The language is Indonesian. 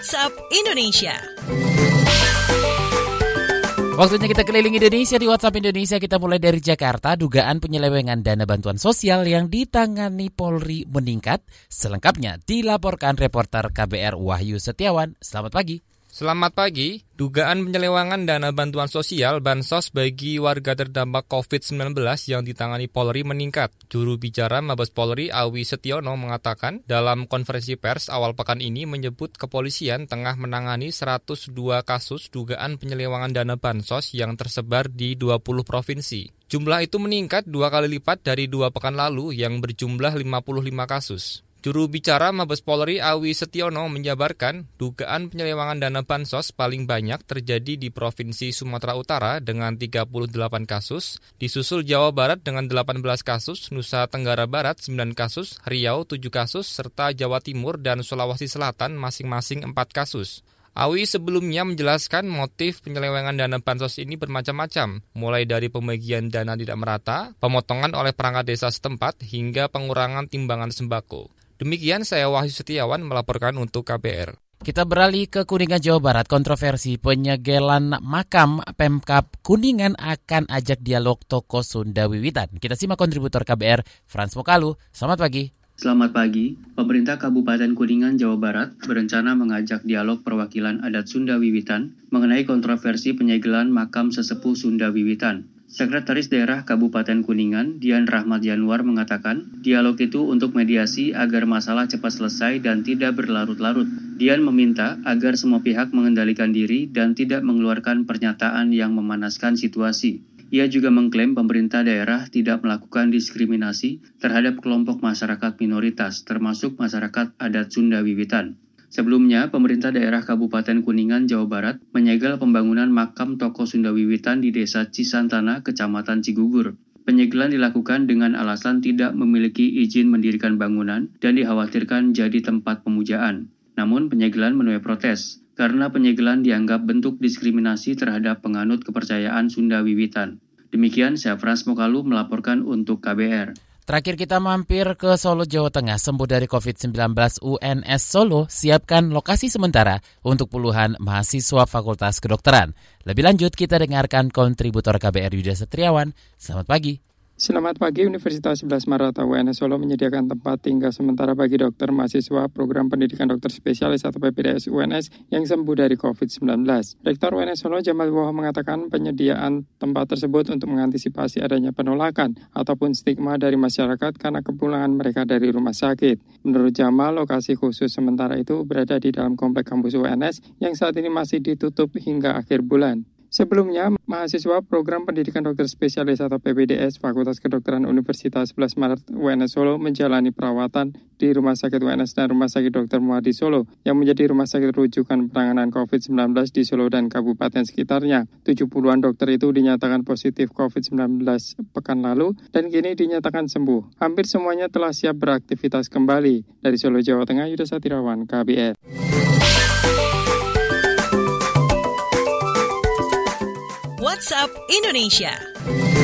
WhatsApp Indonesia. Waktunya kita keliling Indonesia di WhatsApp Indonesia. Kita mulai dari Jakarta. Dugaan penyelewengan dana bantuan sosial yang ditangani Polri meningkat. Selengkapnya dilaporkan reporter KBR Wahyu Setiawan. Selamat pagi. Selamat pagi. Dugaan penyelewangan dana bantuan sosial bansos bagi warga terdampak COVID-19 yang ditangani Polri meningkat. Juru bicara Mabes Polri Awi Setiono mengatakan dalam konferensi pers awal pekan ini menyebut kepolisian tengah menangani 102 kasus dugaan penyelewangan dana bansos yang tersebar di 20 provinsi. Jumlah itu meningkat dua kali lipat dari dua pekan lalu yang berjumlah 55 kasus. Juru bicara Mabes Polri Awi Setiono menjabarkan dugaan penyelewangan dana bansos paling banyak terjadi di Provinsi Sumatera Utara dengan 38 kasus, disusul Jawa Barat dengan 18 kasus, Nusa Tenggara Barat 9 kasus, Riau 7 kasus, serta Jawa Timur dan Sulawesi Selatan masing-masing 4 kasus. Awi sebelumnya menjelaskan motif penyelewengan dana bansos ini bermacam-macam, mulai dari pembagian dana tidak merata, pemotongan oleh perangkat desa setempat, hingga pengurangan timbangan sembako. Demikian saya Wahyu Setiawan melaporkan untuk KBR. Kita beralih ke Kuningan, Jawa Barat. Kontroversi penyegelan makam Pemkap Kuningan akan ajak dialog toko Sunda Wiwitan. Kita simak kontributor KBR, Frans Mokalu. Selamat pagi. Selamat pagi. Pemerintah Kabupaten Kuningan, Jawa Barat berencana mengajak dialog perwakilan adat Sunda Wiwitan mengenai kontroversi penyegelan makam sesepuh Sunda Wiwitan. Sekretaris Daerah Kabupaten Kuningan, Dian Rahmat Januar mengatakan, dialog itu untuk mediasi agar masalah cepat selesai dan tidak berlarut-larut. Dian meminta agar semua pihak mengendalikan diri dan tidak mengeluarkan pernyataan yang memanaskan situasi. Ia juga mengklaim pemerintah daerah tidak melakukan diskriminasi terhadap kelompok masyarakat minoritas, termasuk masyarakat adat Sunda Wiwitan. Sebelumnya, pemerintah daerah Kabupaten Kuningan, Jawa Barat menyegel pembangunan makam tokoh Sunda Wiwitan di Desa Cisantana, Kecamatan Cigugur. Penyegelan dilakukan dengan alasan tidak memiliki izin mendirikan bangunan dan dikhawatirkan jadi tempat pemujaan. Namun penyegelan menuai protes karena penyegelan dianggap bentuk diskriminasi terhadap penganut kepercayaan Sunda Wiwitan. Demikian saya Frans Mokalu melaporkan untuk KBR. Terakhir kita mampir ke Solo, Jawa Tengah. Sembuh dari COVID-19 UNS Solo siapkan lokasi sementara untuk puluhan mahasiswa Fakultas Kedokteran. Lebih lanjut kita dengarkan kontributor KBR Yuda Setriawan. Selamat pagi. Selamat pagi, Universitas 11 Maret UNS Solo menyediakan tempat tinggal sementara bagi dokter mahasiswa program pendidikan dokter spesialis atau PPDS UNS yang sembuh dari COVID-19. Rektor UNS Solo Jamal Woho mengatakan penyediaan tempat tersebut untuk mengantisipasi adanya penolakan ataupun stigma dari masyarakat karena kepulangan mereka dari rumah sakit. Menurut Jamal, lokasi khusus sementara itu berada di dalam komplek kampus UNS yang saat ini masih ditutup hingga akhir bulan. Sebelumnya, mahasiswa program pendidikan dokter spesialis atau PPDS Fakultas Kedokteran Universitas 11 Maret UNS Solo menjalani perawatan di Rumah Sakit UNS dan Rumah Sakit Dr. Muadi Solo yang menjadi rumah sakit rujukan penanganan COVID-19 di Solo dan kabupaten sekitarnya. 70-an dokter itu dinyatakan positif COVID-19 pekan lalu dan kini dinyatakan sembuh. Hampir semuanya telah siap beraktivitas kembali. Dari Solo, Jawa Tengah, Yuda Satirawan, KBR. WhatsApp Indonesia.